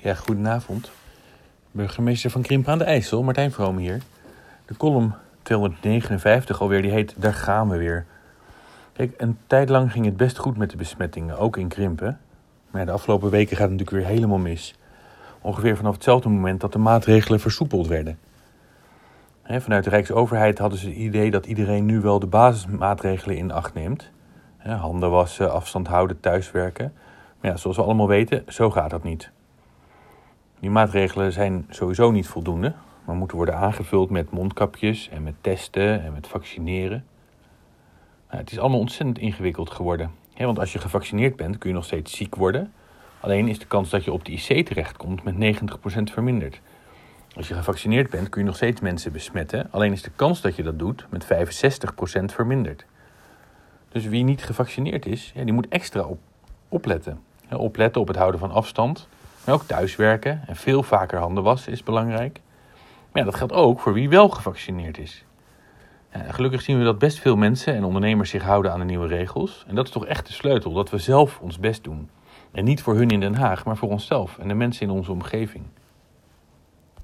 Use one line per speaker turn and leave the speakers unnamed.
Ja, goedenavond. Burgemeester van Krimpen aan de IJssel, Martijn Vroom hier. De column 259 alweer, die heet Daar gaan we weer. Kijk, een tijd lang ging het best goed met de besmettingen, ook in Krimpen. Maar de afgelopen weken gaat het natuurlijk weer helemaal mis. Ongeveer vanaf hetzelfde moment dat de maatregelen versoepeld werden. Vanuit de Rijksoverheid hadden ze het idee dat iedereen nu wel de basismaatregelen in acht neemt. Handen wassen, afstand houden, thuiswerken. Maar ja, zoals we allemaal weten, zo gaat dat niet. Die maatregelen zijn sowieso niet voldoende, maar moeten worden aangevuld met mondkapjes en met testen en met vaccineren. Nou, het is allemaal ontzettend ingewikkeld geworden. Want als je gevaccineerd bent, kun je nog steeds ziek worden. Alleen is de kans dat je op de IC terechtkomt met 90% verminderd. Als je gevaccineerd bent, kun je nog steeds mensen besmetten. Alleen is de kans dat je dat doet met 65% verminderd. Dus wie niet gevaccineerd is, die moet extra op, opletten. Opletten op het houden van afstand. Ook thuiswerken en veel vaker handen wassen is belangrijk. Maar dat geldt ook voor wie wel gevaccineerd is. Gelukkig zien we dat best veel mensen en ondernemers zich houden aan de nieuwe regels. En dat is toch echt de sleutel, dat we zelf ons best doen. En niet voor hun in Den Haag, maar voor onszelf en de mensen in onze omgeving.